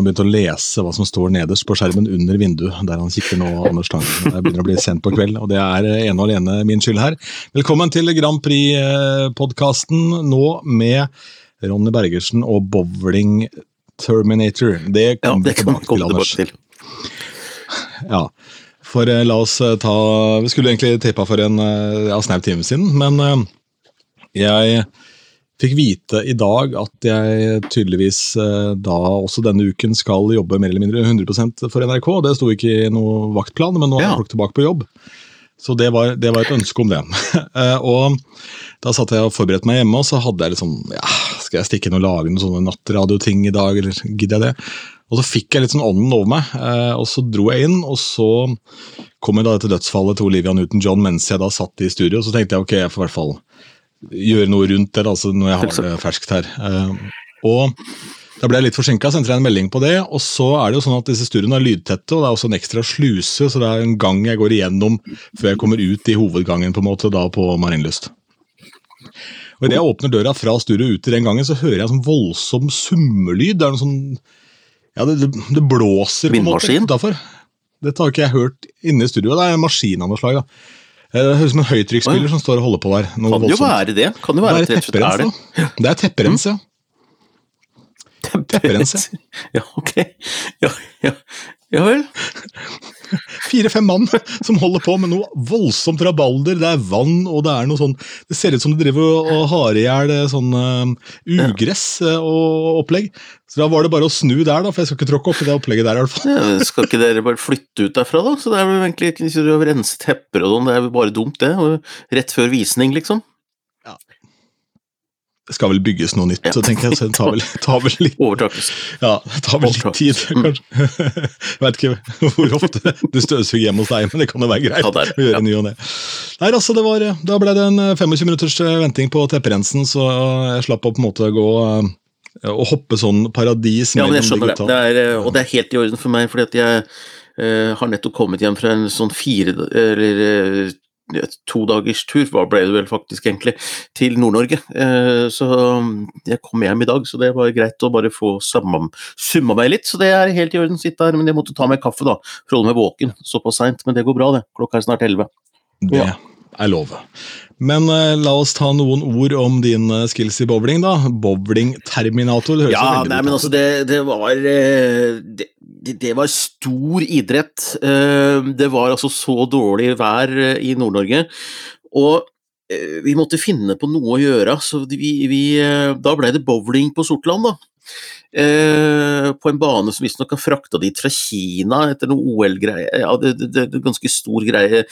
Han begynt å lese hva som står nederst på skjermen under vinduet, der han kikker nå, Anders Tangen. Det begynner å bli sent på kveld, og det er ene og alene min skyld her. Velkommen til Grand Prix-podkasten, nå med Ronny Bergersen og Bowling Terminator. Det kommer ja, vi tilbake til, Anders. Ja, for eh, la oss eh, ta Vi skulle egentlig tippa for en eh, ja, snau time siden, men jeg Fikk vite i dag at jeg tydeligvis eh, da også denne uken skal jobbe mer eller mindre 100% for NRK. Det sto ikke i noen vaktplan, men nå er folk tilbake på jobb. Så det var, det var et ønske om det. Eh, og da satt jeg og forberedte meg hjemme, og så hadde jeg liksom ja, Skal jeg stikke inn og lage noen sånne nattradioting i dag, eller gidder jeg det? Og så fikk jeg litt sånn ånden over meg, eh, og så dro jeg inn, og så kom jeg da dette dødsfallet til Olivia Newton-John mens jeg da satt i studio, og så tenkte jeg ok, jeg får i hvert fall gjøre noe rundt det, altså når jeg har det ferskt her. Uh, og da ble jeg litt forsinka, sendte jeg en melding på det. Og så er det jo sånn at disse studiene er lydtette, og det er også en ekstra sluse, så det er en gang jeg går igjennom før jeg kommer ut i hovedgangen på en måte da på Marienlyst. Og Idet jeg åpner døra fra studioet ut i den gangen, så hører jeg en sånn voldsom summelyd. Det er noe sånn Ja, det, det blåser på en måte utafor. Dette har ikke jeg hørt inne i studioet. Det er en maskin av noe slag. da. Eh, det høres ut som en høytrykksspiller som står og holder på der. Kan voldsomt. jo være det. Kan jo være det er tepperens, da. Det er tepperens, ja. Tepperens, ja. ja, ok. Ja, ja. ja vel. Fire-fem mann som holder på med noe voldsomt rabalder. Det er vann, og det er noe sånn Det ser ut som de driver og har i hjel eh, sånn uh, ugress uh, og opplegg. Så da var det bare å snu der, da, for jeg skal ikke tråkke opp i det opplegget der. i hvert fall. Ja, skal ikke dere bare flytte ut derfra, da? Så det er vel egentlig ikke å rense tepper og sånn, det er vel bare dumt, det. Rett før visning, liksom det skal vel bygges noe nytt, så tenker jeg. Så det tar vel, tar vel litt Overtakelse. Ja, det tar vel litt tid, kanskje. Jeg vet ikke hvor ofte du støvsuger hjemme hos deg, men det kan jo være greit ja, å gjøre ny og ne. Nei, altså, det var, Da ble det en 25 eh, minutters eh, venting på tepperensen, så jeg slapp å på en måte gå eh, og hoppe sånn paradis ja, men jeg skjønner det. det er, og det er helt i orden for meg, fordi at jeg uh, har nettopp kommet hjem fra en sånn fire eller to dagers tur, hva ble det vel faktisk egentlig, til Nord-Norge. Eh, så jeg kom hjem i dag, så det var greit å bare få summa meg litt. Så det er helt i orden, sitte her, men jeg måtte ta meg kaffe, da, for å holde meg våken såpass seint. Men det går bra, det. Klokka er snart elleve. Ja. Er lov. Men uh, la oss ta noen ord om din uh, skills i bowling, da. Bowling-terminator. Ja, nei, men altså, det, det var uh, det, det, var stor idrett. det var altså så dårlig vær i Nord-Norge. Og vi måtte finne på noe å gjøre, så vi, vi, da ble det bowling på Sortland, da. Eh, på en bane som visstnok har frakta dit fra Kina etter noe OL-greie. Ja, det, det, det, ganske stor greie.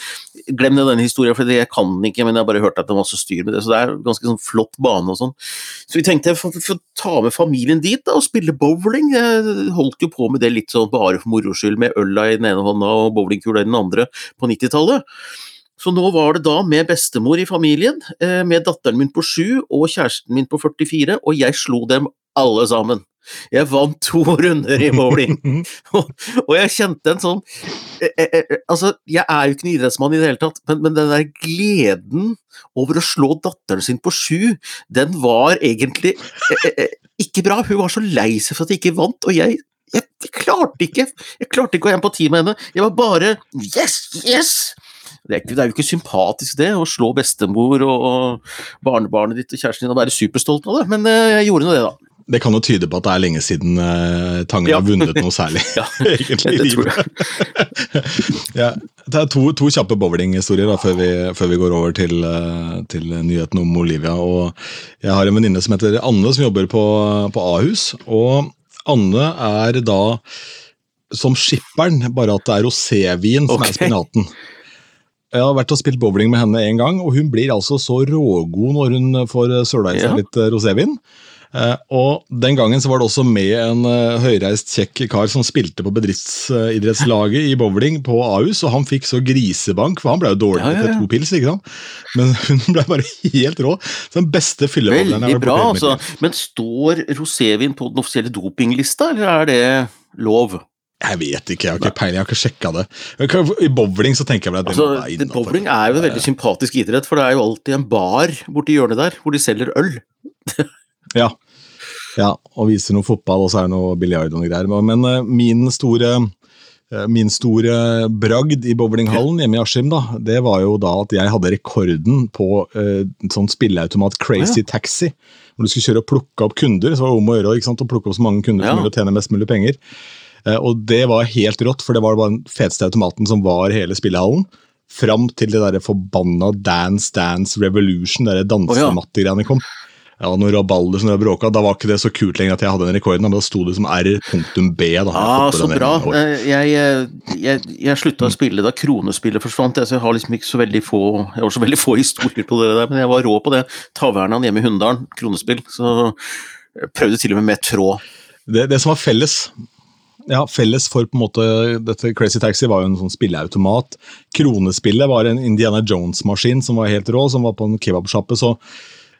Glem denne historien, for jeg kan den ikke, men jeg har bare hørt at det var masse styr med det. Så det er en ganske sånn flott bane og sånn. Så vi tenkte for, å ta med familien dit da, og spille bowling. Jeg holdt jo på med det litt sånn bare for moro skyld, med øla i den ene hånda og bowlingkula i den andre på 90-tallet. Så nå var det da med bestemor i familien, eh, med datteren min på sju og kjæresten min på 44, og jeg slo dem alle sammen. Jeg vant to runder i bowling, og, og, jeg kjente en sånn eh, eh, eh, Altså, jeg er jo ikke en idrettsmann i det hele tatt, men, men den der gleden over å slå datteren sin på sju, den var egentlig eh ikke bra. Hun var så lei seg for at jeg ikke vant, og jeg, jeg, jeg klarte ikke Jeg klarte ikke å ha empati med henne. Jeg var bare Yes! Yes! Det er, ikke, det er, jo ikke sympatisk det, å slå bestemor og, og barnebarnet ditt og kjæresten din og være superstolt av det, men jeg gjorde nå det, da. Det kan jo tyde på at det er lenge siden uh, Tangen ja. har vunnet noe særlig. ja, egentlig det tror jeg. ja, det er to, to kjappe bowlinghistorier før, før, vi går over til, uh, til, nyheten om Olivia. Og jeg har en venninne som heter Anne, som jobber på, på Ahus. Og Anne er da som skipperen, bare at det er rosévin som okay. er spinaten. Jeg har vært og spilt bowling med henne en gang, og hun blir altså så rågod når hun får søla i seg litt eh, rosévin. Uh, og Den gangen så var det også med en uh, høyreist kjekk kar som spilte på bedriftsidrettslaget i bowling på Ahus, og han fikk så grisebank, for han ble jo dårlig ja, ja, ja. etter to pils. ikke sant? Men hun ble bare helt rå. Den beste fyllebowleren Veldig bra, altså. Men står rosévin på den offisielle dopinglista, eller er det lov? Jeg vet ikke, jeg har ikke peiling, jeg har ikke sjekka det. I bowling så tenker jeg vel at altså, det er Bowling er jo en veldig sympatisk idrett, for det er jo alltid en bar borti hjørnet der hvor de selger øl. Ja. Ja, og viser noe fotball, og så er det noe biljard og noe greier. Men uh, min store uh, Min store bragd i bowlinghallen hjemme i Askim, da, det var jo da at jeg hadde rekorden på uh, sånn spilleautomat Crazy ja. Taxi. Hvor du skulle kjøre og plukke opp kunder. så var det om å gjøre ikke sant, å plukke opp så mange kunder ja. som mulig og tjene mest mulig penger. og det var helt rått, for det var bare den feteste automaten som var hele spillehallen. Fram til det der forbanna Dance Dance Revolution, det dansemattegreiene kom ja, noe rabalder som bråka. Da var ikke det så kult lenger at jeg hadde den rekorden, men da sto det som R.B. da. Ah, så bra. Eh, jeg, jeg, jeg, jeg slutta å spille da kronespillet forsvant. Så jeg har liksom ikke så veldig få jeg har så veldig få historier på det der, men jeg var rå på det. Tavernaen hjemme i Hunndalen, kronespill. Så jeg prøvde til og med med tråd. Det, det som var felles ja, felles for på en måte dette Crazy Taxi var jo en sånn spilleautomat. Kronespillet var en Indiana Jones-maskin som var helt rå, som var på en kebabsjappe. så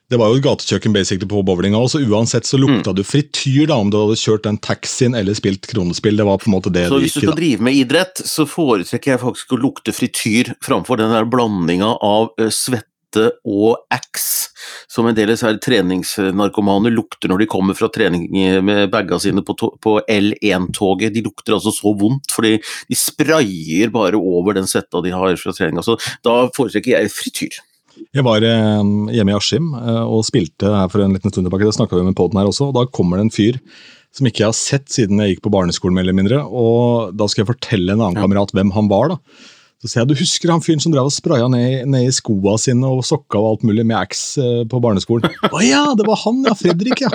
det var jo et gatekjøkken basically på bowlinga, så uansett så lukta mm. du frityr da, om du hadde kjørt den taxien eller spilt kronespill. det var på en måte det Så hvis du skal drive med idrett, så foretrekker jeg faktisk å lukte frityr framfor den der blandinga av svette og ax, som en del av treningsnarkomane lukter når de kommer fra trening med baga sine på, på L1-toget. De lukter altså så vondt, fordi de sprayer bare over den svetta de har fra treninga. Så da foretrekker jeg frityr. Jeg var eh, hjemme i Askim eh, og spilte her for en liten stund tilbake. Det snakka vi med poden her også. og Da kommer det en fyr som ikke jeg har sett siden jeg gikk på barneskolen. mer eller mindre, og Da skal jeg fortelle en annen ja. kamerat hvem han var. da. Så sier jeg, Du husker han fyren som drev og spraya ned, ned, i skoa sine og sokka og alt mulig med Axe eh, på barneskolen? Å ja, det var han, ja! Fredrik, ja.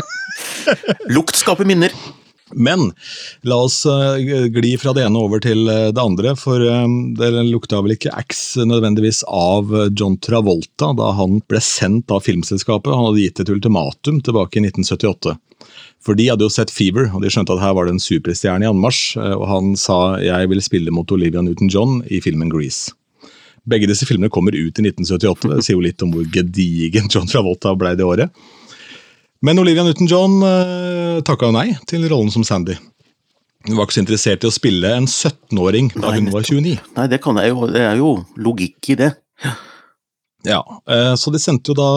Lukt skaper minner. Men la oss uh, gli fra det ene over til uh, det andre, for um, det lukta vel ikke Axe nødvendigvis av John Travolta da han ble sendt av filmselskapet. Han hadde gitt et ultimatum tilbake i 1978. For de hadde jo sett Fever, og de skjønte at her var det en superstjerne i anmarsj, og han sa jeg vil spille mot Olivia Newton-John i filmen Grease. Begge disse filmene kommer ut i 1978, det sier jo litt om hvor gedigen John Travolta ble det året. Men Olivia Newton-John uh, takka nei til rollen som Sandy. Hun var ikke så interessert i å spille en 17-åring da hun var 29. Nei, det, kan jeg jo, det er jo logikk i det. Ja, uh, Så de sendte jo da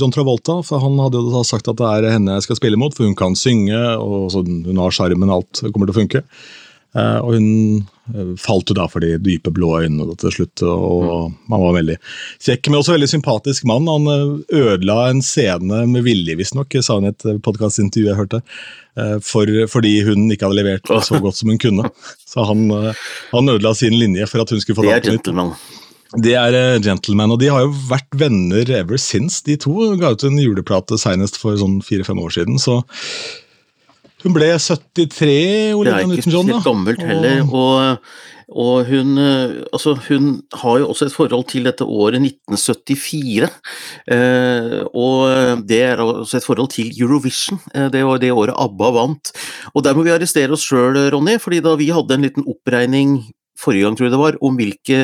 John Travolta, for han hadde jo da sagt at det er henne jeg skal spille mot, for hun kan synge, og hun har sjarmen, alt kommer til å funke. Uh, og hun Eh, falt jo da for de dype, blå øynene til slutt. og mm. Han var veldig kjekk, men også veldig sympatisk mann. Han eh, ødela en scene med vilje, visstnok, sa han i et podkastintervju jeg hørte. Eh, for, fordi hun ikke hadde levert så godt som hun kunne. Så han, han ødela sin linje for at hun skulle få det på nytt. De er Gentleman, og de har jo vært venner ever since. De to ga ut en juleplate senest for sånn fire-fem år siden. så hun ble 73, Olivia Newton-John. Det er ikke gammelt heller. og, og hun, eh, altså hun, har jo også et forhold til dette året 1974. Eh, og det er også et forhold til Eurovision. Eh, det var det året ABBA vant. Og der må vi arrestere oss sjøl, Ronny, fordi da vi hadde en liten oppregning forrige gang, tror jeg det var, om hvilke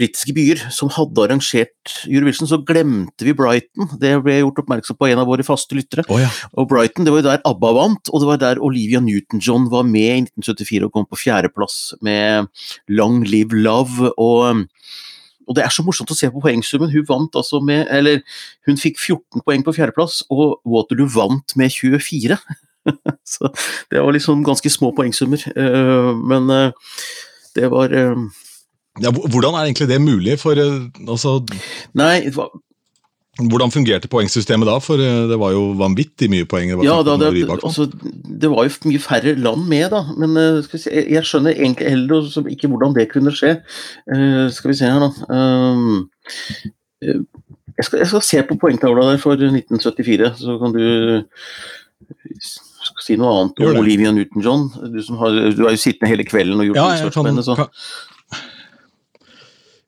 britiske byer som hadde arrangert Eurovision, så glemte vi Brighton. Det ble gjort oppmerksom på en av våre faste lyttere. Oh, ja. Og Brighton, det var jo der ABBA vant, og det var der Olivia Newton-John var med i 1974 og kom på fjerdeplass med Long Live Love. og og det er så morsomt å se på poengsummen. Hun vant altså med Eller hun fikk 14 poeng på fjerdeplass, og Waterloo vant med 24. så det var liksom ganske små poengsummer. Eh, men eh, det var uh, ja, Hvordan er egentlig det mulig? For uh, altså Nei, var, hvordan fungerte poengsystemet da? For uh, det var jo vanvittig mye poeng. Det ja, da, det, altså, det var jo mye færre land med, da. Men si, jeg skjønner egentlig heller ikke hvordan det kunne skje. skal vi se her, da. Um, jeg, skal, jeg, skal, se på poengtavla der for 1974, så kan du si noe annet om Olivia Newton-John. Du, du, har jo sittende hele kvelden og gjort ja, research på henne. så...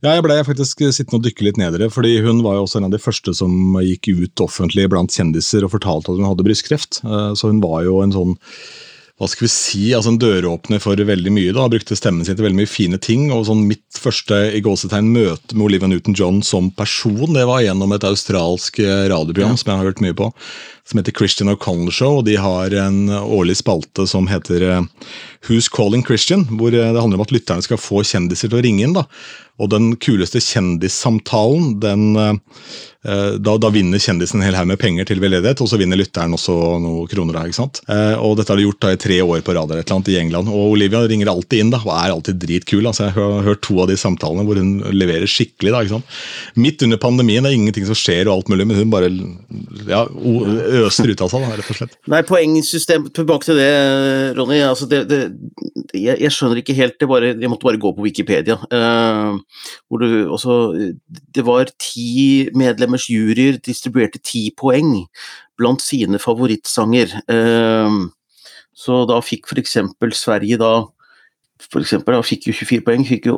Ja, jeg ble faktisk sittende og dykke litt ned i det, fordi hun var jo også en av de første som gikk ut offentlig blant kjendiser og fortalte at hun hadde brystkreft. Eh, så hun var jo en sånn hva skal vi si, altså en døråpner for veldig mye. da, Brukte stemmen sin til veldig mye fine ting. og sånn Mitt første i gåsetegn møte med Olivia Newton-John som person, det var gjennom et australsk eh, radioprogram ja. som jeg har hørt mye på, som heter Christian O'Connell Show. og De har en årlig spalte som heter uh, Who's Calling Christian? hvor uh, det handler om at lytterne skal få kjendiser til å ringe inn. da, Og den kuleste kjendissamtalen, den Eh, da, da, vinner kjendisen en hel haug med penger til veldedighet, og så vinner lytteren også noen kroner. ikke sant? Eh, og Dette har de gjort da i tre år på rad eller et i England. Og Olivia ringer alltid inn da, og er alltid dritkul. altså Jeg har hørt to av de samtalene hvor hun leverer skikkelig. da, ikke sant? Midt under pandemien, det er ingenting som skjer og alt mulig, men hun bare ja, øser ut av seg, rett og slett. Nei, poengsystem, tilbake til det, Ronny. altså det, det jeg, jeg, skjønner ikke helt det bare, Jeg måtte bare gå på Wikipedia. Eh, hvor du, også, det var ti medlemmer medlemmers juryer distribuerte ti poeng blant sine favorittsanger. Eh, så da fikk f.eks. Sverige da for eksempel, da fikk jo 24 poeng, fikk jo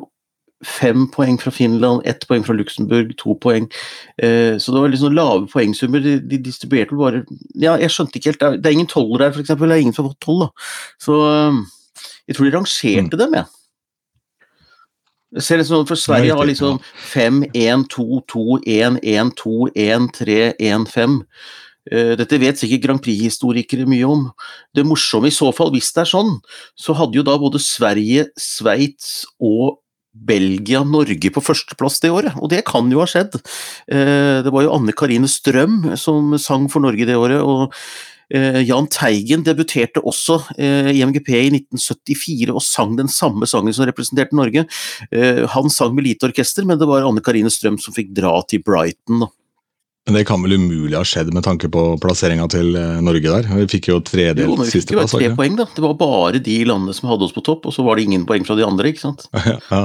fem poeng fra Finland, ett poeng fra Luxembourg, to poeng. Eh, så det var liksom lave poengsummer. De, de distribuerte bare Ja, jeg skjønte ikke helt Det er ingen tolver der, f.eks. Det er ingen som har fått tolv, da. Så ehm, jeg tror de rangerte mm. dem, jeg. Ja. Ser det sånn, for Sverige har liksom 5, 1, 2, 2, 1, 1, 2, 1, 3, 1, 5. Dette vet sikkert Grand Prix-historikere mye om. Det morsomme i så fall, hvis det er sånn, så hadde jo da både Sverige, Sveits og Belgia Norge på førsteplass det året, og det kan jo ha skjedd. Eh, det var jo Anne Karine Strøm som sang for Norge det året. og Eh, Jahn Teigen debuterte også eh, i MGP i 1974 og sang den samme sangen som representerte Norge. Han sang med lite orkester, men det var Anne Karine Strøm som fikk dra til Brighton. Men Det kan vel umulig ha skjedd med tanke på plasseringa til Norge der? Vi fikk jo tredelt sisteplass. Tre poeng, da. Det var bare de landene som hadde oss på topp, og så var det ingen poeng fra de andre. ikke sant? ja. Ja,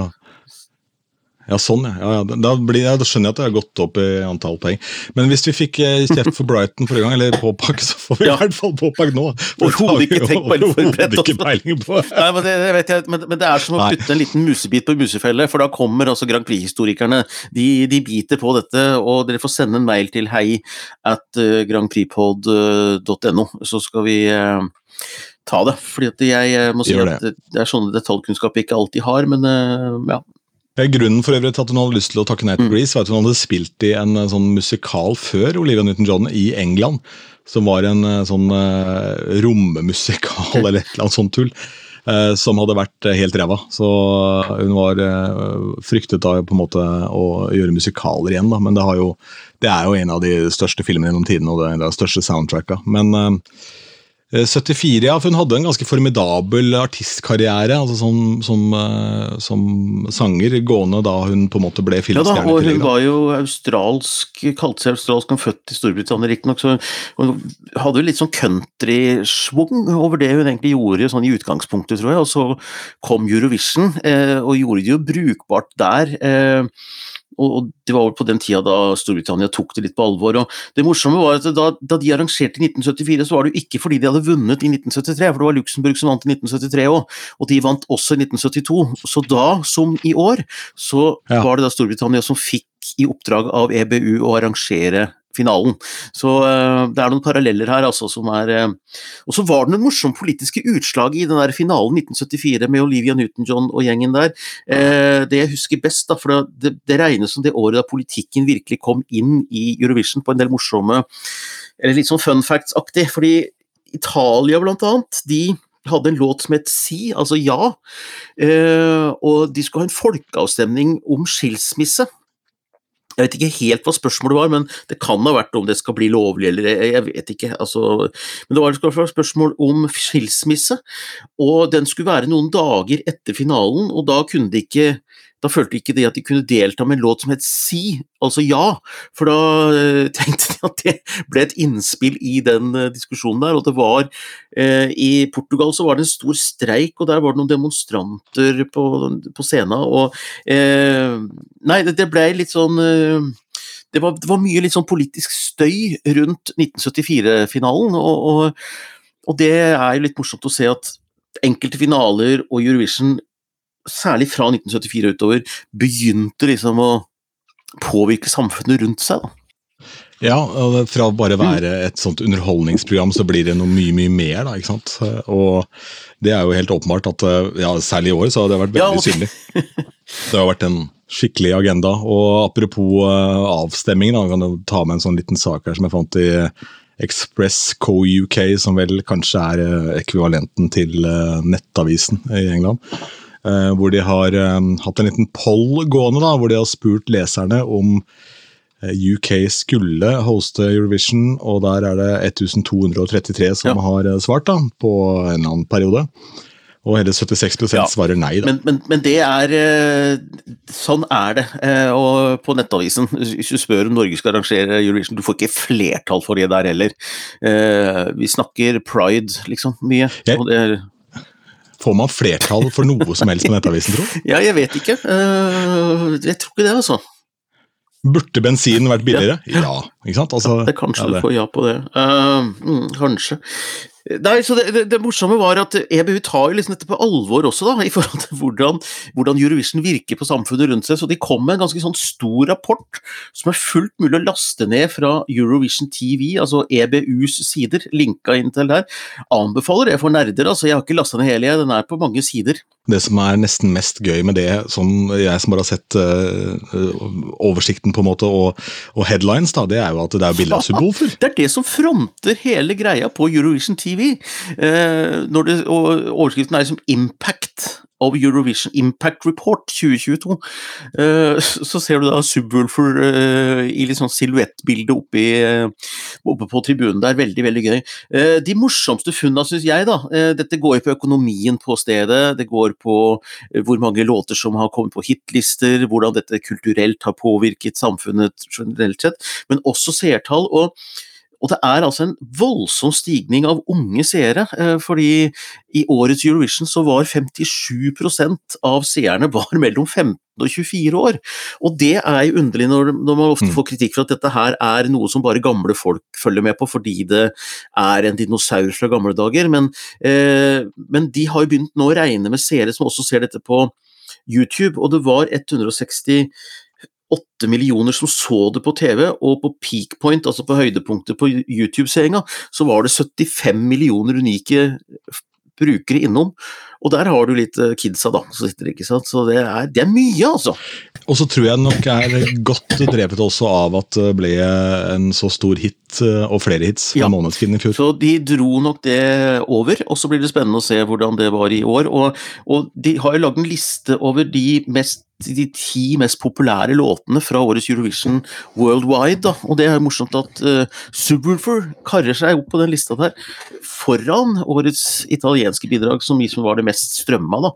sånn, ja. ja, ja. Da, blir, ja. da, skjønner jeg at det har gått opp i antall poeng. Men hvis vi fikk eh, kjeft for Brighton forrige gang, eller påpakk, så får vi i hvert fall påpakk nå. Overhodet ikke tenkt eller forberedt. oss. peiling på. Nei, men det, jeg, men, men, det er som å putte en liten musebit på musefelle, for da kommer altså Grand Prix-historikerne. De, de, biter på dette, og dere får sende en mail til hei at uh, grandprixpod.no, så skal vi uh, ta det. Fordi jeg må si det. at det er sånne detaljkunnskap jeg ikke alltid har, men ja, Grunnen for øvrig til at hun hadde lyst til å takke nei til mm. Grease, var at hun hadde spilt i en sånn musikal før Olivia Newton-John i England. Som var en eh, sånn uh, rommusikal eller et eller annet sånt tull. Uh, som hadde vært helt ræva. Så hun var uh, fryktet da på en måte å gjøre musikaler igjen, da. Men det, jo, det er jo en av de største filmene gjennom tidene, og det er en av de største soundtracka. Men 74, eh, ja, for Hun hadde en ganske formidabel artistkarriere altså som, som, eh, som, sanger, gående da hun på en måte ble filmstjerne. Ja da, og Hun var jo australsk, kalte seg australsk, og født i Storbritannia riktignok. Så hun hadde jo litt sånn country-schwung over det hun egentlig gjorde sånn i utgangspunktet, tror jeg. Og så kom Eurovision, eh, og gjorde det jo brukbart der. Eh, og det var på den tida da Storbritannia tok det litt på alvor. og Det morsomme var at da, da de arrangerte i 1974, så var det jo ikke fordi de hadde vunnet i 1973, for det var Luxembourg som vant i 1973 òg, og de vant også i 1972. Så da, som i år, så ja. var det da Storbritannia som fikk i oppdrag av EBU å arrangere finalen. Så uh, det er noen paralleller her, altså, som er uh, Og så var det noen morsomme politiske utslag i den der finalen 1974 med Olivia Newton-John og gjengen der. Uh, det jeg husker best, da, for det, det, regnes som det året da politikken virkelig kom inn i Eurovision på en del morsomme Eller litt sånn fun facts-aktig, fordi Italia blant annet, de hadde en låt som het Si, altså ja, og de skulle ha en folkeavstemning om skilsmisse. Jeg vet ikke helt hva spørsmålet var, men det kan ha vært om det skal bli lovlig eller jeg vet ikke. Altså, men det var et spørsmål om skilsmisse, og den skulle være noen dager etter finalen, og da kunne de ikke da følte ikke de at de kunne delta med en låt som het Si, altså ja, for da uh, tenkte de at det ble et innspill i den uh, diskusjonen der, og det var uh, I Portugal så var det en stor streik, og der var det noen demonstranter på, på scenen, og Nei, det, det ble litt sånn det var, det var, mye litt sånn politisk støy rundt 1974-finalen, og, og, og, det er jo litt morsomt å se at enkelte finaler og Eurovision særlig fra 1974 utover, begynte liksom å påvirke samfunnet rundt seg. da. Ja, fra bare være et sånt underholdningsprogram, så blir det noe mye mye mer. da, ikke sant? Og det er jo helt åpenbart at ja, særlig i år så har det vært veldig synlig. Det har vært en skikkelig agenda. Og apropos uh, avstemning, da, kan du ta med en sånn liten sak her som jeg fant i Express Co UK, som vel kanskje er ekvivalenten til Nettavisen i England. Eh, hvor de har eh, hatt en liten poll gående, da, hvor de har spurt leserne om eh, UK skulle hoste Eurovision, og der er det 1233 som Ja. har svart da, på en eller annen periode. Og hele 76 Ja, svarer nei. da. Men, men, men det er Sånn er det. Og på Nettavisen, hvis du spør om Norge skal arrangere Eurovision, du får ikke flertall for det der heller. Vi snakker pride, liksom, mye. Jeg- Får man flertall for noe som helst på Nettavisen, tro? Ja, jeg vet ikke. Uh, Jeg tror ikke det, altså. Burde bensin vært billigere? Ja, ikke sant? Altså, Det er kanskje ja, du får ja på det. Uh, mm, kanskje. Nei, så det, det, det morsomme var at EBU tar jo liksom dette på alvor også, da, i forhold til hvordan, hvordan Eurovision virker på samfunnet rundt seg. Så de kom med en ganske sånn stor rapport som er fullt mulig å laste ned fra Eurovision TV, altså EBUs sider, linka inn til der. Anbefaler det for nerder, altså. Jeg har ikke lasta ned hele, jeg. Den er på mange sider. Det som er nesten mest gøy med det, som jeg som bare har sett eh, oversikten på en måte, og, og headlines, da, det er jo at det er bilde av. Det er det som fronter hele greia på Eurovision TV. Eh, når det, og overskriften er liksom 'Impact of Eurovision Impact Report 2022'. Eh, så ser du da Subwoolfer eh, i litt sånn silhuettbilde oppe, oppe på tribunen der. Veldig, veldig gøy. De morsomste funna, syns jeg, da. Dette går jo på økonomien på stedet. Det går på hvor mange låter som har kommet på hitlister, hvordan dette kulturelt har påvirket samfunnet generelt sett, men også seertall. og og det er altså en voldsom stigning av unge seere, eh, fordi i årets Eurovision så var 57% av seerne var mellom 15 og 24 år. Og det er jo underlig når, når man ofte Mm. får kritikk for at dette her er noe som bare gamle folk følger med på fordi det er en dinosaur fra gamle dager, men, eh, men de har jo begynt nå å regne med seere som også ser dette på YouTube, og det var 168 millioner som så det på TV, og på peak point, altså på høydepunktet på YouTube-seeringa, så var det 75 millioner unike brukere innom. Og der har du litt eh, kidsa, da, som sitter, ikke sant. Så det er, det er mye, altså. Og så tror jeg nok er godt drevet også av at det ble en så stor hit, eh, og flere hits, fra Ja. Måneskin i fjor. Så de dro nok det over, og så blir det spennende å se hvordan det var i år. Og, og de har jo lagd en liste over de, mest, de ti mest populære låtene fra årets Eurovision worldwide. Da. Og det er morsomt at uh, Subwoolfer karrer seg opp på den lista der, foran årets italienske bidrag, som liksom var det mest strømma. Da.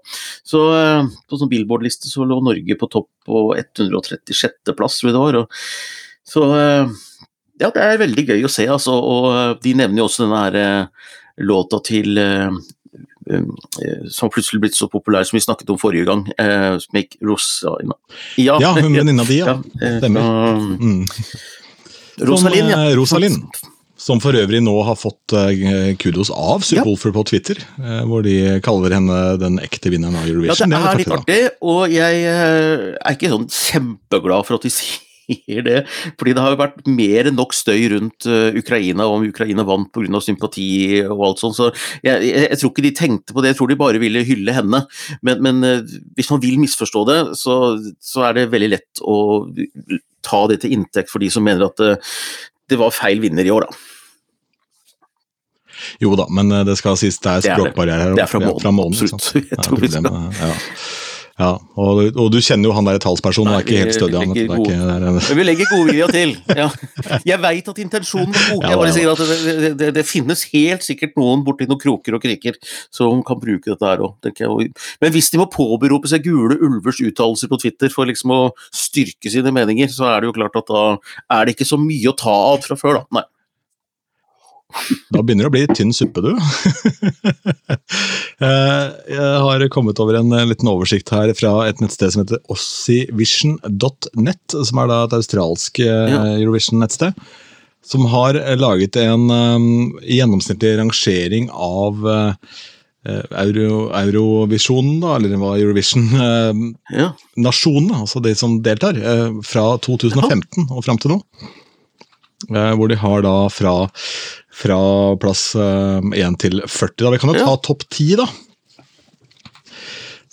Så uh, på sånn Billboard-liste så lå Norge på topp på 136. plass, tror jeg det var. Og, så uh, ja, det er veldig gøy å se, altså. Og eh, de nevner jo også denne her eh, låta til eh, eh, som plutselig blitt så populær som vi snakket om forrige gang. som Make Rosalina Ja, Ja, hun venninna di, ja. eh, Stemmer. Mm. Rosalind, ja. eh, Rosalind. Som for øvrig nå har fått eh, kudos av Subwoolfer på Twitter, eh, hvor de kaller henne den ekte vinneren av Eurovision. Ja, det er litt artig, og jeg eh, er ikke sånn kjempeglad for at de sier det, fordi det har jo vært mer enn nok støy rundt eh, Ukraina, om Ukraina vant pga. sympati og alt sånt, så jeg, jeg, jeg tror ikke de tenkte på det, jeg tror de bare ville hylle henne. Men, men eh, hvis man vil misforstå det, så, så er det veldig lett å ta det til inntekt for de som mener at det, det var feil vinner i år, da. Jo da, men eh, det skal sies det er er språkbarriere her. Det er fra månen, absolutt. Ja, vi ja. Og, og du kjenner jo han der talspersonen, Nei, er ikke helt vi- stødig. vi er er Men vi legger godvilja til. Ja. Jeg veit at intensjonen var god. Jeg bare sier at det, det, det, det finnes helt sikkert noen borti noen kroker og kriker som kan bruke dette her òg. Men hvis de må påberope seg Gule ulvers uttalelser på Twitter for liksom å styrke sine meninger, så er det jo klart at da er det ikke så mye å ta av fra før, da. Nei. Da begynner det å bli tynn suppe, du. Eh, Jeg har kommet over en eh, liten oversikt her fra et nettsted som heter ossivision.net, som er da et australsk eh, Eurovision-nettsted. Som har laget en gjennomsnittlig rangering av Euro, Eurovisjonen, da, eller hva Eurovision-nasjonene, Ja. altså de som deltar, eh, fra 2015 og fram til nå. Eh, Hvor de har da fra, fra plass eh, 1 til 40. Da. Vi kan jo ta Ja. topp 10, da.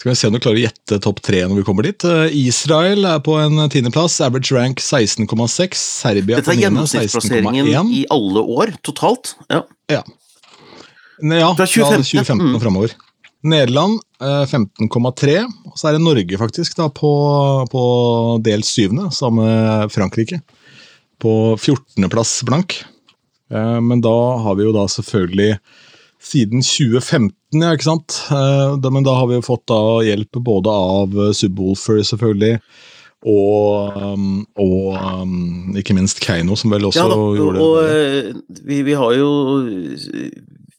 Skal vi se om du klarer å gjette topp 3 når vi kommer dit. Eh, Israel er på en tiendeplass. Average rank 16,6. Serbia Dette er gjennomsnittsplasseringen i alle år totalt. Ja. Ja, fra 2015, 2015 mm. og framover. Nederland eh, 15,3. Og så er det Norge faktisk da på, på delt syvende, sammen med Frankrike. På 14.-plass blank. Eh, men da har vi jo da selvfølgelig siden 2015, ja, ikke sant. Eh, men da har vi jo fått da hjelp både av eh, Subwoolfer, selvfølgelig. Og, um, og um, ikke minst Keiino, som vel også Ja da, gjorde det. Og vi, vi har jo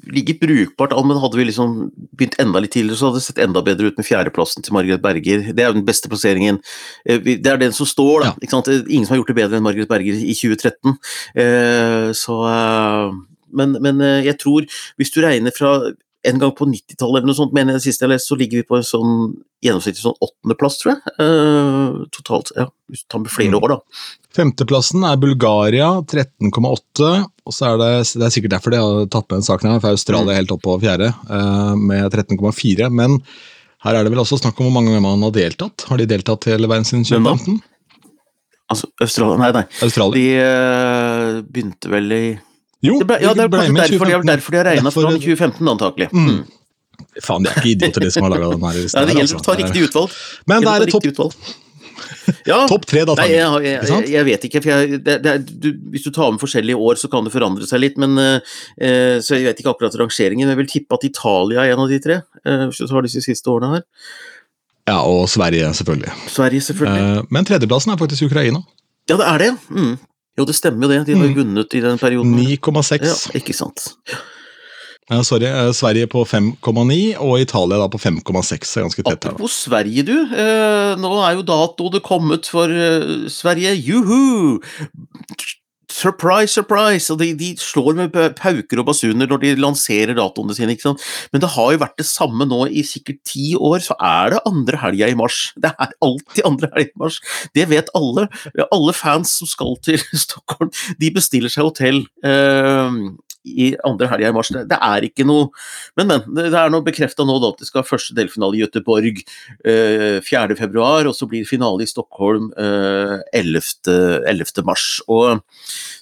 ligget brukbart an, men hadde vi liksom begynt enda litt tidligere, så hadde det sett enda bedre ut med fjerdeplassen til Margaret Berger. Det er jo den beste plasseringen. Eh, Det er den som står, da. Ja. Ingen som har gjort det bedre enn Margaret Berger i 2013. Eh, Så eh, Men, men jeg tror, hvis du regner fra en gang på 90-tallet eller noe sånt, mener jeg det siste jeg leste, så ligger vi på en sånn gjennomsnittlig sånn åttendeplass, tror jeg. Uh, Totalt. Ja, hvis du tar med flere Mm. år, da. Femteplassen er Bulgaria, 13,8. Og så er det, det er sikkert derfor de har tatt med den saken her, for Australia er helt oppe på fjerde, uh, med 13,4. Men her er det vel også snakk om hvor mange ganger man har deltatt. Har de deltatt hele veien siden 2015? Altså, Australia Nei, nei. Australia. De uh, begynte vel i Jo, det ble, Ja, det ble med derfor de, har- 2015. derfor de har regna fra 2015, antakelig. Mm. Faen, de er ikke idioter, de som har laga den her. Nei, det gjelder å ta altså. riktig utvalg. Men det er et topp. Ja, topp tre, da. Nei, jeg, jeg, jeg, jeg vet ikke. For det, det du, hvis du tar med forskjellige år, så kan det forandre seg litt. Men, eh, så jeg vet ikke akkurat rangeringen. men Jeg vil tippe at Italia er en av de tre, Uh, hvis du tar disse siste årene her. Ja, og Sverige, selvfølgelig. Sverige, selvfølgelig. Uh, Men tredjeplassen er faktisk Ukraina. Ja, det er det. Mm. Jo, det stemmer jo det. De har Mm. vunnet i den perioden. 9,6. Ja, ikke sant. Ja, sorry. eh, Sverige på 5,9, og Italia da på 5,6. er Ganske tett her. Apropos Sverige, du. Eh, nå er jo datoen kommet for eh, Sverige. Juhu! Surprise, surprise! Og de, de slår med pauker og basuner når de lanserer datoene sine. ikke sant? Men det har jo vært det samme nå i sikkert ti år, så er det andre helga i mars. Det er alltid andre helga i mars. Det vet alle. Alle fans som skal til Stockholm, de bestiller seg hotell. eh, i andre helga i mars. Det, er ikke noe Men, men. Det, er nå bekrefta nå da at det skal første delfinale i Göteborg eh, 4. februar, og så blir det finale i Stockholm eh, 11. 11. mars. Og,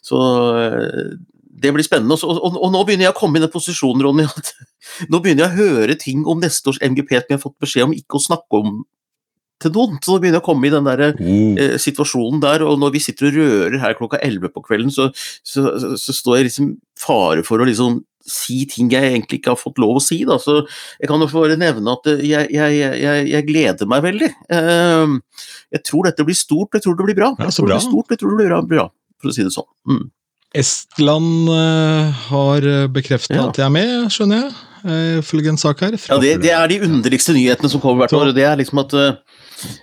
så eh, det blir spennende. Og, og, og nå begynner jeg å komme i den posisjonen, Ronny, at nå begynner jeg å høre ting om neste års MGP som jeg har fått beskjed om ikke å snakke om til noen. Så nå begynner jeg å komme i den der mm. eh, situasjonen der, og når vi sitter og rører her klokka 11 på kvelden, så, så, så, så står jeg liksom fare for å liksom si ting jeg egentlig ikke har fått lov å si. Da. Så jeg kan jo bare nevne at eh, jeg, jeg, jeg, jeg gleder meg veldig. Eh, jeg tror dette blir stort, jeg tror det blir bra. Ja, jeg tror det blir stort, jeg tror det blir bra, bra for å si det sånn. Mm. Estland uh, har bekrefta Ja. at jeg er med, skjønner jeg. eh, Ifølge en sak her. Ja, det, det er de underligste nyhetene som kommer hvert år. Det er liksom at, eh,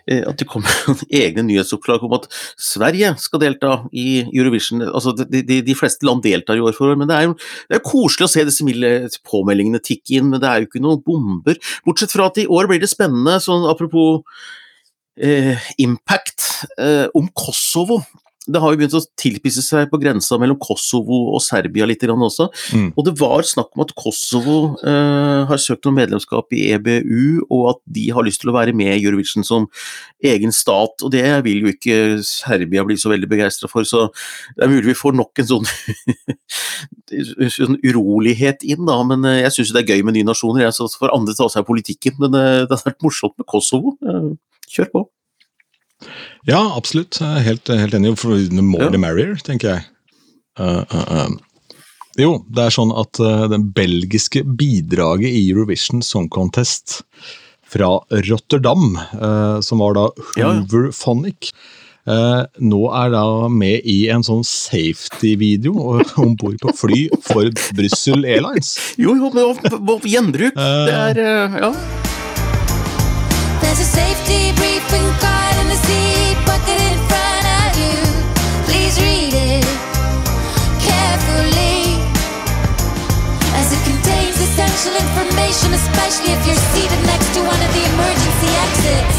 at det kommer egne nyhetsoppslag om at Sverige skal delta i Eurovision. Altså, de, de, de fleste land deltar i år for år, men det er jo det er koselig å se disse milde påmeldingene tikke inn, men det er jo ikke noen bomber. Bortsett fra at i år blir det spennende, sånn apropos eh, impact, eh, om Kosovo. Det har jo begynt å tilpisse seg på grensa mellom Kosovo og Serbia litt grann også. Mm. Og det var snakk om at Kosovo eh, har søkt om medlemskap i EBU, og at de har lyst til å være med i Eurovision som egen stat. Og det vil jo ikke Serbia bli så veldig begeistra for, så det er mulig vi får nok en sånn, sånn urolighet inn, da. Men eh, jeg syns det er gøy med nye nasjoner, jeg, så får andre ta seg av politikken. Men eh, det har vært morsomt med Kosovo. Eh, Kjør på. Ja, absolutt. Helt, helt enig. For the more Ja. the merrier, tenker jeg. Uh, uh, uh. Jo, det er sånn at uh, den belgiske bidraget i Eurovision Song Contest fra Rotterdam, uh, som var da Ja, ja. Hooverphonic, uh, nå er da med i en sånn safety-video om bord på fly for Brussel Airlines. Jo, jo, men gjenbruk. Det er Ja. There's a safety briefing card especially if you're seated next to one of the emergency exits.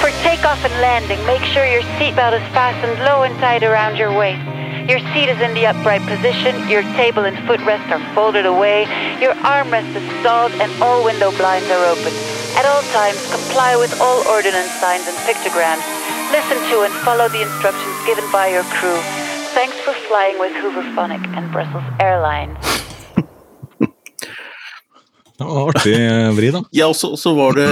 For takeoff and landing, make sure your seatbelt is fastened low and tight around your waist. Your seat is in the upright position, your table and footrest are folded away, your armrest is stalled, and all window blinds are open. At all times, comply with all ordinance signs and pictograms. Listen to and follow the instructions given by your crew. Thanks for flying with Hooverphonic and Brussels Airlines. Det var Artig eh, vri, da. Ja, og så, så var det,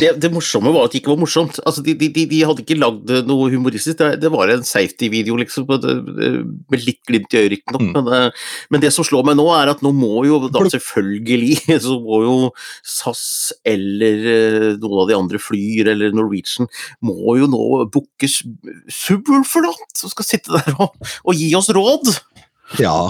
det Det morsomme var at det ikke var morsomt. Altså, De, de, de, de hadde ikke lagd noe humoristisk, det, det var en safety-video, liksom, med litt glimt i øyet, riktignok. Mm. Men, det- men det som slår meg nå, er at nå må jo da selvfølgelig så må jo SAS eller eh, noen av de andre Flyr eller Norwegian må jo nå booke Subwoolfer, da, som skal sitte der og, og gi oss råd. Ja.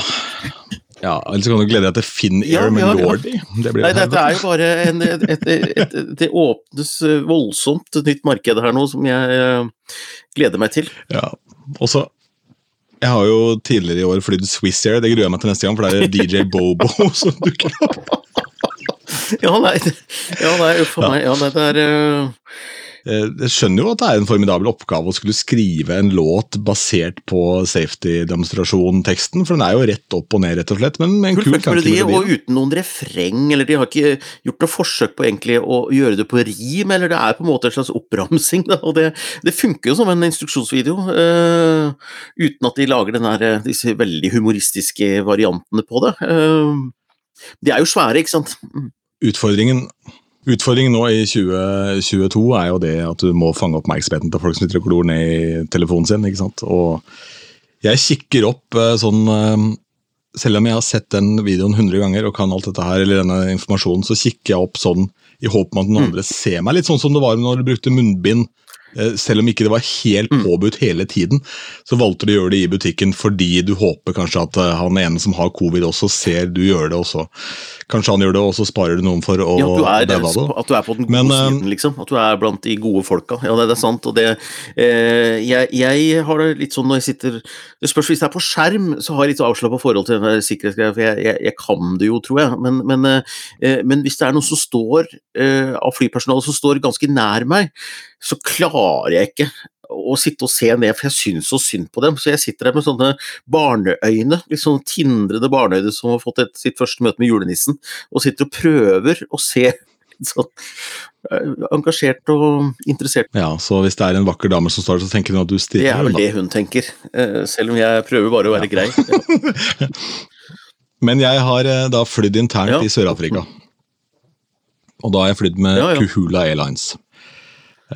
Ja Eller så kan du glede deg til Finn Ja, Air med ja, ja. Lordy. Det blir Nei, dette er jo bare en, et, et, et, Det åpnes eh, voldsomt et nytt marked her nå, som jeg eh, gleder meg til. Ja. Og så Jeg har jo tidligere i år flydd Swiss Air, det gruer jeg meg til neste gang, for det er DJ Bobo som dukker opp. Ja, nei, ja, nei, for meg. Ja, nei, det er Eh, Jeg skjønner jo at det er en formidabel oppgave å skulle skrive en låt basert på safety-demonstrasjon-teksten, for den er jo rett opp og ned, rett og slett, men med en kul melodi, og uten noen refreng, eller de har ikke gjort noe forsøk på egentlig å gjøre det på rim, eller det er på en måte en slags oppramsing, da, og det, det funker jo som en instruksjonsvideo, uh, uten at de lager den her, eh, disse veldig humoristiske variantene på det. Uh, de er jo svære, ikke sant? Utfordringen, utfordringen nå i 2022 er jo det at du må fange oppmerksomheten til folk som og glor ned i telefonen sin. ikke sant? Og jeg kikker opp eh, sånn eh, Selv om jeg har sett den videoen 100 ganger og kan alt dette her, eller denne informasjonen, så kikker jeg opp sånn i håp om at noen andre ser meg. Litt sånn som det var når du brukte munnbind. Eh, Selv om ikke det var helt påbudt hele tiden, så valgte du å gjøre det i butikken fordi du håper kanskje at eh, han ene som har covid også ser du gjør det også. Kanskje han gjør det, og så sparer du noen for å Ja, at, du er, at du er på den gode Men, eh, siden, liksom. At du er blant de gode folka. Ja, det, det er sant. Og det eh, jeg, jeg har det litt sånn når jeg sitter Det spørs hvis det er på skjerm, så har jeg litt avslappa forhold til den der sikkerhetsgreia, for jeg, jeg, jeg kan det jo, tror jeg. Men, men, eh, men hvis det er noen som står eh, av flypersonale som står ganske nær meg, så klarer jeg ikke å sitte og se ned, for jeg syns så synd på dem. Så jeg sitter der med sånne barneøyne, litt sånn tindrede barneøyne som har fått et, sitt første møte med julenissen, og sitter og prøver å se sånn eh, engasjert og interessert. Ja, Så hvis det er en vakker dame som står der, så tenker hun at du Det er vel det hun tenker, eh, selv om jeg prøver bare å være grei. Men jeg har eh, da flydd internt Ja. i Sør-Afrika. Og da har jeg flydd med Ja, ja. Kuhula Airlines.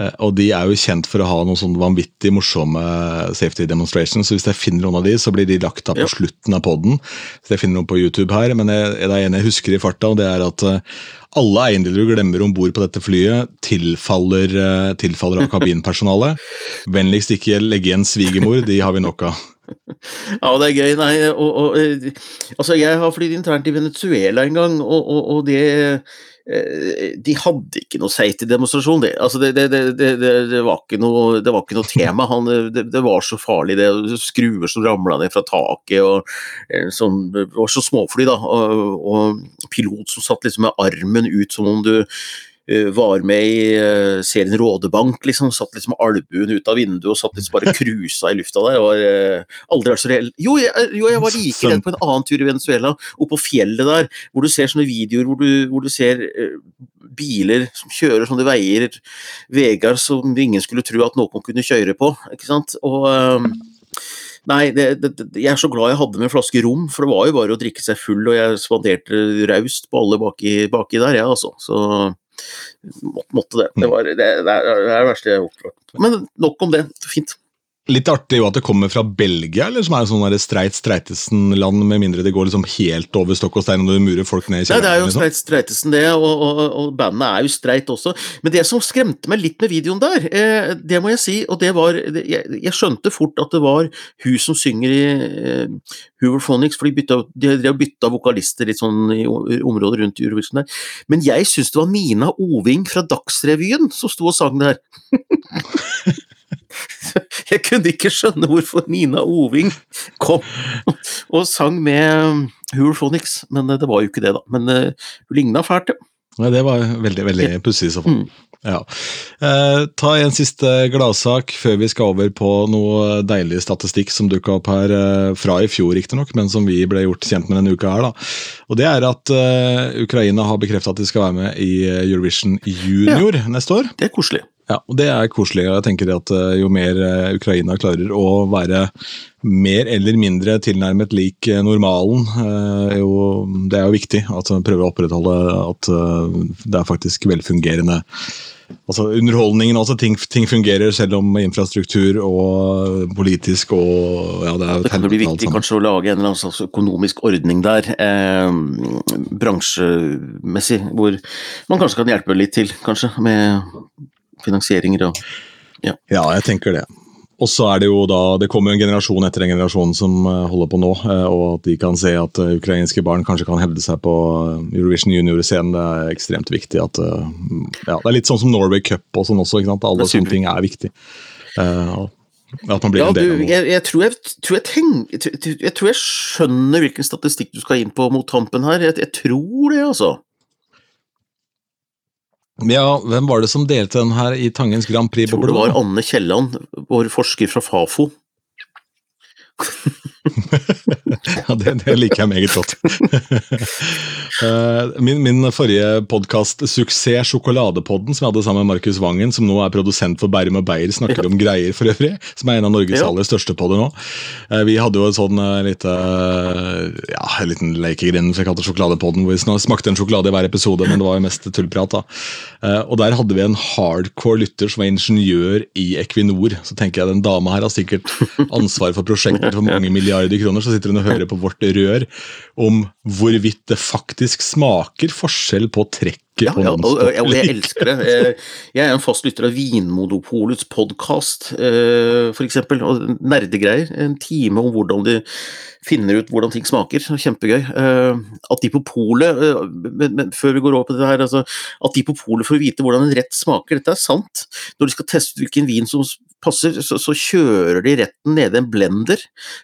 Eh, Og de er jo kjent for å ha noen sånn vanvittig morsomme safety demonstrations, så hvis jeg finner noen av de, så blir de lagt da på Ja. slutten av poden. Så jeg finner noen på YouTube her, men jeg, det er en jeg husker i farta, og det er at eh, alle eiendeler du glemmer om bord på dette flyet, tilfaller, eh, tilfaller av kabinpersonalet. Vennligst ikke legge igjen svigermor, de har vi nok av. Ja, det er gøy. Nei, og, og, altså, jeg har flydd internt i Venezuela en gang, og, og, det De hadde ikke noe safety-demonstrasjon. Det, altså, det, det, det, det, det, var ikke noe, det var ikke noe tema. Han, det, det var så farlig, det. Skruer som ramla ned fra taket, og eh, sånn, det var så småfly, da. Og, og pilot som satt liksom med armen ut som om du eh, var med i eh, serien Rådebank, liksom. Satt liksom albuen ut av vinduet og satt liksom bare cruisa i lufta der. Var eh, aldri vært så reell. Jo, jo, jeg var like redd på en annen tur i Venezuela, oppå fjellet der, hvor du ser sånne videoer hvor du, hvor du ser eh, biler som kjører sånne veier, veier som ingen skulle tro at noen kunne kjøre på, ikke sant. Og eh, Nei, det, det, jeg er så glad jeg hadde med en flaske rom, for det var jo bare å drikke seg full, og jeg spanderte raust på alle baki, baki der, jeg, ja, altså. Så måtte det. Det, var, det, det er det verste jeg har gjort. Men nok om det. Fint. Litt artig jo at det kommer fra Belgia, eller som er sånn streit streitesen-land, med mindre det går liksom helt over stokk og stein og du murer folk ned i Nei, det er jo liksom. Streit Streitesen, det, og, og, og bandet er jo streit også. Men det som skremte meg litt med videoen der, eh, det må jeg si, og det var jeg, jeg skjønte fort at det var hun som synger i eh, Hooverphonics, for de, bytta, de og bytta vokalister litt sånn i området rundt Eurovision der. Men jeg syns det var Mina Oving fra Dagsrevyen som sto og sang der. Jeg kunne ikke skjønne hvorfor Nina Oving kom og sang med Hooverphonics, men eh, det var jo ikke det, da. Men eh, hun ligna fælt, ja. Nei, det var veldig veldig pussig i så fall. Mm. Ja. Eh, ta en siste gladsak før vi skal over på noe deilig statistikk som dukka opp her eh, fra i fjor, riktignok, men som vi ble gjort kjent med denne uka her. da. Og Det er at eh, Ukraina har bekrefta at de skal være med i eh, Eurovision Junior neste år. Det er koselig. Ja, og Det er koselig. og jeg tenker at eh, Jo mer eh, Ukraina klarer å være mer eller mindre tilnærmet lik eh, normalen, jo, det er jo viktig. At man prøver å opprettholde at det er faktisk velfungerende altså underholdningen. altså ting, ting fungerer selv om infrastruktur og politisk og ja, det er Det kan bli viktig kanskje å lage en eller annen slags økonomisk ordning der, eh, bransjemessig, hvor man kanskje kan hjelpe litt til, kanskje, med finansieringer og Ja, ja, jeg tenker det. Og så er det jo da, det kommer jo en generasjon etter en generasjon som eh, holder på nå, eh, og at de kan se at eh, ukrainske barn kanskje kan hevde seg på Eurovision Junior-scenen. Det er ekstremt viktig. at ja, Det er litt sånn som Norway Cup og sånn også. ikke sant? Alle sånne ting er viktig. At man blir Ja, en du, del av noe. jeg, jeg, tror jeg, tror jeg, tenk, jeg, tror- jeg skjønner hvilken statistikk du skal inn på mot tampen her. Jeg tror det, altså. Ja, Hvem var det som delte den her i Tangens Grand Prix? Jeg tror det var Anne Kielland, vår forsker fra Fafo. Ja, det, det liker jeg meget godt. Eh, min, min forrige podkast, Suksess Sjokoladepodden, som jeg hadde sammen med Markus Vangen, som nå er produsent for Bærum og Beyer, snakker om greier for øvrig, som er en av Norges Ja. aller største podder nå. Eh, vi hadde jo en sånn eh, lite ja, en liten lekegrind, for kalte Sjokoladepodden, hvor vi smakte en sjokolade i hver episode, men det var jo mest tullprat. da. Og der hadde vi en hardcore lytter som var ingeniør i Equinor. Så tenker jeg den dama her har sikkert ansvar for prosjekter for mange milliarder kroner, så sitter hun og hører på vårt rør om hvorvidt det faktisk smaker forskjell på trekket Ja, på ja, og, jeg elsker det. Eh, Jeg er en fast lytter av Vinmonopolets podkast, for eksempel, og nerdegreier. En time om hvordan de finner ut hvordan ting smaker. Kjempegøy. Eh, At de på polet, eh, før vi går over på det her, altså, at de på polet får vite hvordan en rett smaker, dette er sant. Når de skal teste hvilken vin som passer, så, så kjører de retten nede i en blender,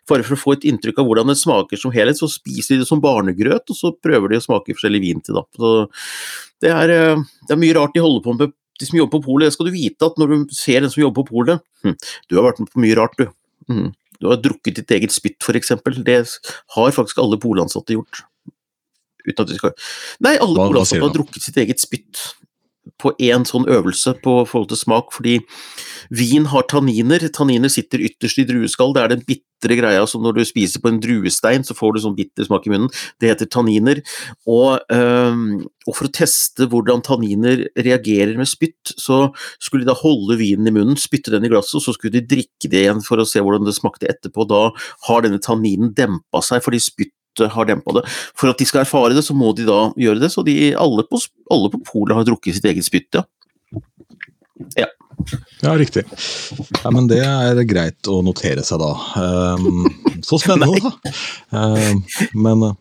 bare for å få et inntrykk av hvordan det smaker som helhet. Så spiser de det som barnegrøt, og så prøver de å smake forskjellig vin til. det. Så det er, eh, det er mye rart de holder på med, de som jobber på polet. Det skal du vite at når du ser en som jobber på polet hm, Du har vært med på mye rart, du. Hm, Du har drukket ditt eget spytt, f.eks. Det har faktisk alle polansatte gjort. Uten at de skal Nei, alle polansatte har drukket sitt eget spytt på én sånn øvelse på forhold til smak, fordi vin har tanniner. Tanniner sitter ytterst i drueskall. Det er den bitre greia som når du spiser på en druestein, så får du sånn bitter smak i munnen. Det heter tanniner. Og, øhm, og for å teste hvordan tanniner reagerer med spytt, så skulle de da holde vinen i munnen, spytte den i glasset, og så skulle de drikke det igjen for å se hvordan det smakte etterpå. Da har denne tanninen dempa seg fordi spyttet har dempa det. For at de skal erfare det, så må de da gjøre det. Så de, alle, på, alle på polet har drukket sitt eget spytt, ja. Ja, riktig. Ja, men det er greit å notere seg, da. Um, så spennende, da. Um, men eh,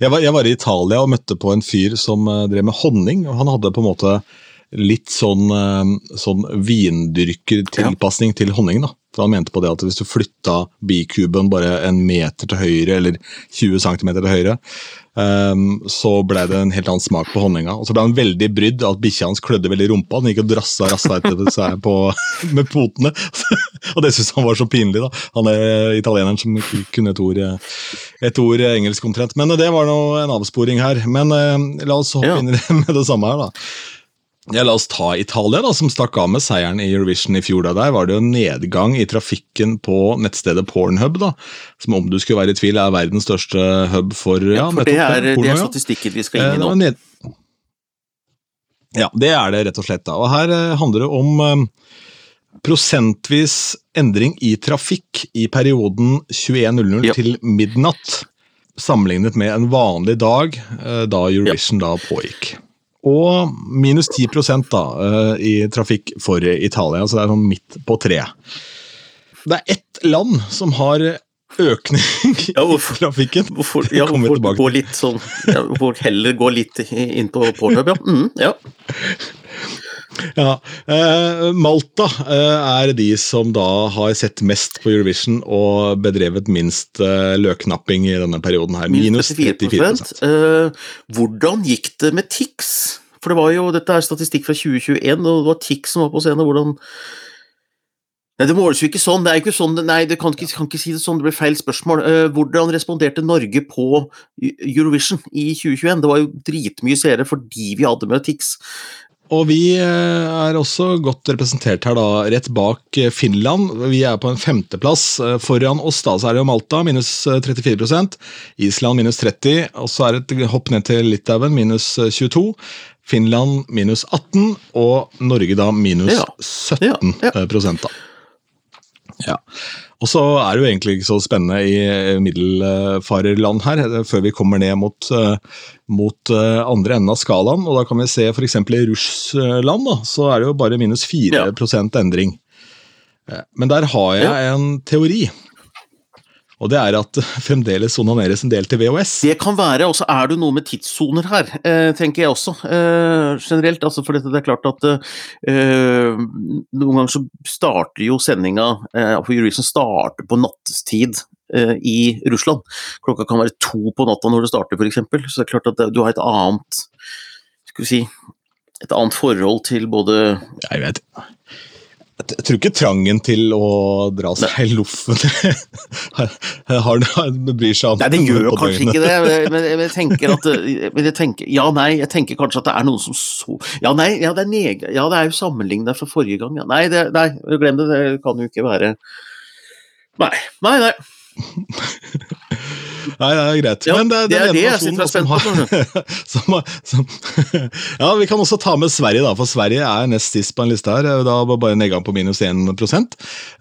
jeg var, jeg var i Italia og møtte på en fyr som eh, drev med honning. og Han hadde på en måte litt sånn, eh, sånn vindyrkertilpasning til honningen. da. For Han mente på det at hvis du flytta bikuben bare en meter til høyre, eller 20 cm til høyre, um, så ble det en helt annen smak på honninga. Og så ble han veldig brydd av at bikkja hans klødde veldig i rumpa. Den gikk og drassa rassa etter seg på, med potene. og det syntes han var så pinlig. da. Han er italieneren som kunne et ord, eh, et ord engelsk omtrent. Men det var nå en avsporing her. Men uh, la oss hoppe Ja. inn i det med det samme her, da. Ja, La oss ta Italia, da, som stakk av med seieren i Eurovision i fjor. da. Der var det jo nedgang i trafikken på nettstedet Pornhub, da, som om du skulle være i tvil er verdens største hub for ja, For det er, det er statistikken vi skal Eh, inn i nå. ned... Ja, det er det rett og slett. da. Og Her eh, handler det om eh, prosentvis endring i trafikk i perioden 21.00 Ja. til midnatt, sammenlignet med en vanlig dag eh, da Eurovision da pågikk. Og minus 10 da, eh, i trafikk for Italia, så det er sånn midt på treet. Det er ett land som har økning Ja, i hvorfor- trafikken. Hvorfor, ja, hvorfor gå litt sånn ja, Hvorfor heller gå litt inn på Pornhub, ja. Mm, ja. Ja, eh, Malta eh, er de som da har sett mest på Eurovision og bedrevet minst eh, løknapping i denne perioden her. Minus 34 Eh, hvordan gikk det med Tix? For det var jo, Dette er statistikk fra 2021, og det var Tix som var på scenen. Hvordan Nei, Det måles jo ikke sånn. det er ikke sånn, nei, det kan ikke, kan ikke si det sånn, det blir feil spørsmål. Hvordan responderte Norge på Eurovision i 2021? Det var jo dritmye seere fordi vi hadde med Tix. Og vi eh, er også godt representert her, da, rett bak eh, Finland. Vi er på en femteplass. Eh, Foran oss da, så er det jo Malta, minus eh, 34% Island minus 30 og så er det et hopp ned til Litauen, minus eh, 22. Finland minus 18, og Norge da minus Ja. 17 Ja, ja. prosent. da. Ja. Og så er det jo egentlig ikke så spennende i eh, middelfarerland her, eh, før vi kommer ned mot, eh, mot andre enden av skalaen. Og da kan vi se f.eks. i Russland, da, så er det jo bare minus 4 Ja. endring. Men der har jeg en teori. Og det er at fremdeles sonaneres en del til VHS. Det kan være, og så er det noe med tidssoner her, eh, tenker jeg også, eh, generelt. Altså, for det er klart at eh, noen ganger så starter jo sendinga eh, for Eurovision starter på nattestid i Russland. Klokka kan være to på natta når det starter, f.eks. Så det er klart at du har et annet skal vi si, et annet forhold til både Jeg vet jeg tror ikke trangen til å dra seg i loffen har, bryr seg om Nei, det gjør jo kanskje døgnet. ikke det, men jeg tenker at men jeg tenker, Ja, nei, jeg tenker kanskje at det er noen som så Ja, nei, ja, det er, neg ja, det er jo sammenlignet fra forrige gang. Ja. Nei, det, nei, glem det, det kan jo ikke være Nei, nei, nei. Nei, det er greit. Ja, Men det, det er den det jeg sitter og som spent på, som, har- som, Ja, vi kan også ta med Sverige, da, for Sverige er nest sist på en liste her. Da var bare nedgang på minus 1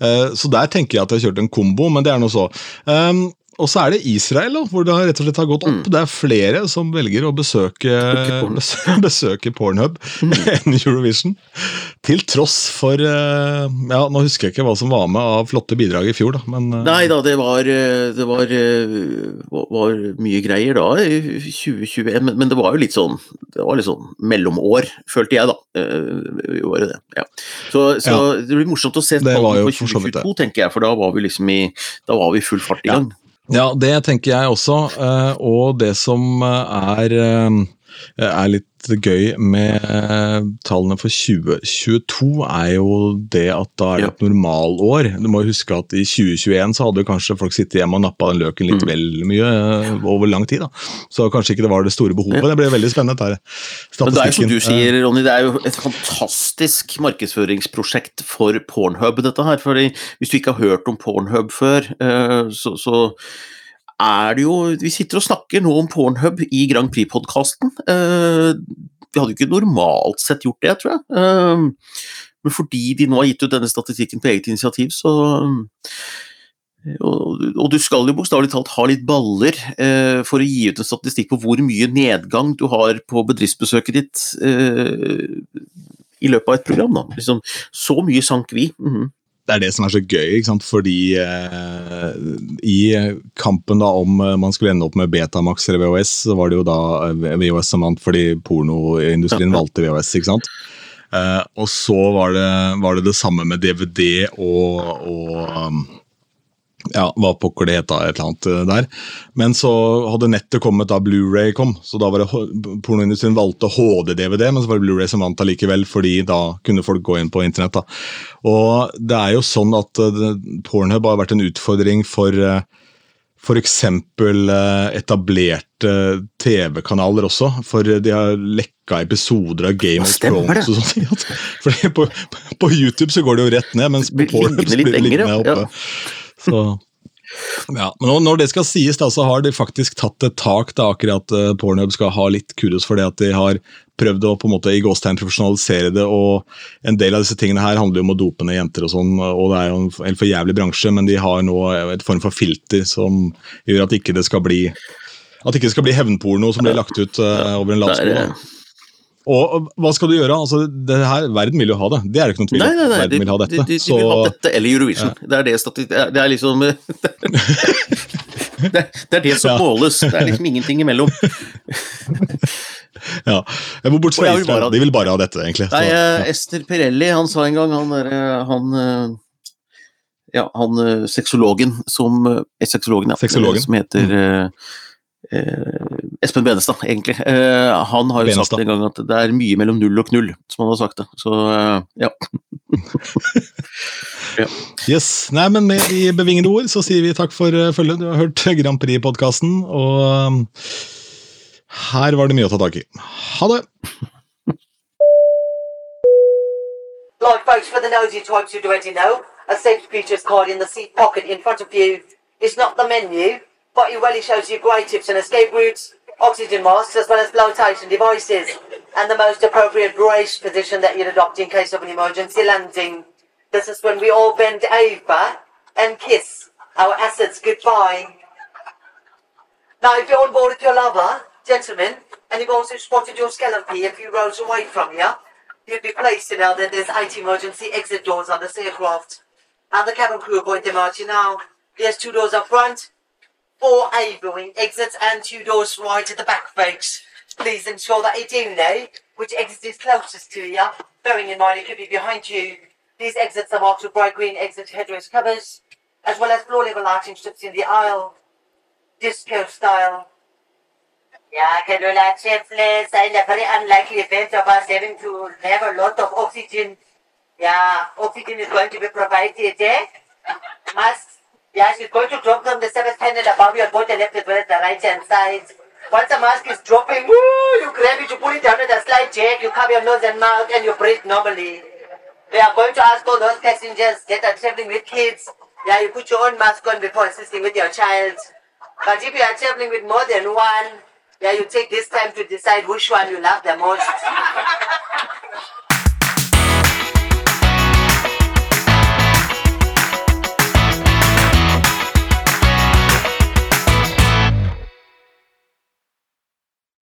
Eh, Så der tenker jeg at jeg har kjørt en kombo, men det er nå så. Um, og så er det Israel, da, hvor det rett og slett har gått opp. Mm. Det er flere som velger å besøke, porn. besøke, Pornhub Mm. enn Eurovision. Til tross for eh, Ja, nå husker jeg ikke hva som var med av flotte bidrag i fjor, da, men eh, Nei da, det var, eh, det var, var, mye greier da i 2021, men, men det var jo litt sånn det var litt sånn mellomår, følte jeg da. året det. Ja. Så, så det blir morsomt å se tallene på for så vidt det. 2022, tenker jeg, for da var vi liksom i da var vi full fart i gang. Ja, det tenker jeg også. eh, Og det som eh, er, eh, er litt gøy med eh, tallene for 2022, er jo det at da er det et normalår. Du må huske at i 2021 så hadde kanskje folk sittet hjemme og nappa den løken litt Mm. vel mye eh, over lang tid. da. Så kanskje ikke det var det store behovet. Det ble veldig spennende. dette her. Men det er som du sier, Ronny, det er jo et fantastisk markedsføringsprosjekt for Pornhub, dette her. fordi Hvis du ikke har hørt om Pornhub før, eh, så, så er det jo Vi sitter og snakker nå om Pornhub i Grand Prix-podkasten. Vi hadde jo ikke normalt sett gjort det, tror jeg. Eh, Men fordi de nå har gitt ut denne statistikken på eget initiativ, så og, og du skal jo bokstavelig talt ha litt baller eh, for å gi ut en statistikk på hvor mye nedgang du har på bedriftsbesøket ditt eh, i løpet av et program. Da. Liksom, så mye sank vi. Mhm. Det er det som er så gøy, ikke sant? fordi eh, i kampen da om eh, man skulle ende opp med Betamax eller VHS, så var det jo da eh, VHS som vant fordi pornoindustrien valgte VHS, ikke sant? Eh, og så var det, var det det samme med DVD og, og um, ja, hva pokker det het da, et eller annet eh, der. Men så hadde nettet kommet da Blu-ray kom, så da var det pornoindustrien valgte HD-DVD, men så var det Blu-ray som vant allikevel, fordi da kunne folk gå inn på internett. da. Og det er jo sånn at eh, Pornhub har vært en utfordring for uh, F.eks. etablerte TV-kanaler også, for de har lekka episoder av Game of Thrones. og sånt. ikke? Fordi på, på YouTube så går det jo rett ned, mens på Pornhub liggende blir det lenger, oppe. ja. Så, ja, men når det skal sies, da, så har de faktisk tatt et tak. da, akkurat uh, Pornhub skal ha litt kudos for det at de har prøvd å på en måte i gåstegn profesjonalisere det. og En del av disse tingene her handler jo om å dope ned jenter, og sånn, og det er jo en helt for jævlig bransje, men de har nå et form for filter som gjør at ikke det skal bli at ikke det skal bli hevnporno som blir lagt ut uh, over en lav Det sko. er, da. Og hva skal du gjøre? Altså, det her, Verden vil jo ha det. Det er det ikke noe tvil om. nei, nei, de, Verden vil ha de, dette. de, de de vil ha dette eller Eurovision. Det er det stati- det er- Det er liksom det, er det som Ja. måles. Det er liksom ingenting imellom. ja. Bort fra Israel. De vil bare ha dette, egentlig. Nei, eh, ja. Ester Pirelli, han sa en gang, han derre Han eh, Ja, han eh, sexologen som eh, Sexologen, ja. Sexologen. eh, Som heter eh, eh, Espen Benestad, egentlig. Eh, han har jo Benestad. sagt en gang at det er mye mellom null og knull, som han har sagt det. Så eh, ja. Yes. Nei, men med de bevingede ord så sier vi takk for følget. Du har hørt Grand Prix-podkasten, og her var det mye å ta tak i. Ha det! Like folks, for the nosy types who already know, a safety features card in the seat pocket in front of you is not the menu, but it really shows you great tips and escape routes, oxygen masks, as well as flotation devices, and the most appropriate brace position that you'd adopt in case of an emergency landing. This is when we all bend over and kiss our assets goodbye. Now, if you're on board with your lover, gentlemen, and you've also spotted your skeleton a few rows away from you, you'd be placed to know that there's eight emergency exit doors on this aircraft. And the cabin crew are going to march you now. There's two doors up front, four A-wing exits, and two doors right at the back, folks. Please ensure that you do know which exit is closest to you, bearing in mind it could be behind you. These exits are marked with bright green exit headrest covers, as well as floor level lighting strips in the aisle, disco style. Yeah, Canola Chefless, in a very unlikely event of us having to have a lot of oxygen. Yeah, oxygen is going to be provided, eh? Masks. Yeah, she's going to drop them the seventh panel above your bottom left as well as the right hand side. Once the mask is dropping, woo, you grab it, you pull it down with a slight jerk, you cover your nose and mouth, and you breathe normally. We are going to ask all those passengers that are traveling with kids. Yeah, you put your own mask on before assisting with your child. But if you are traveling with more than one, yeah, you take this time to decide which one you love the most.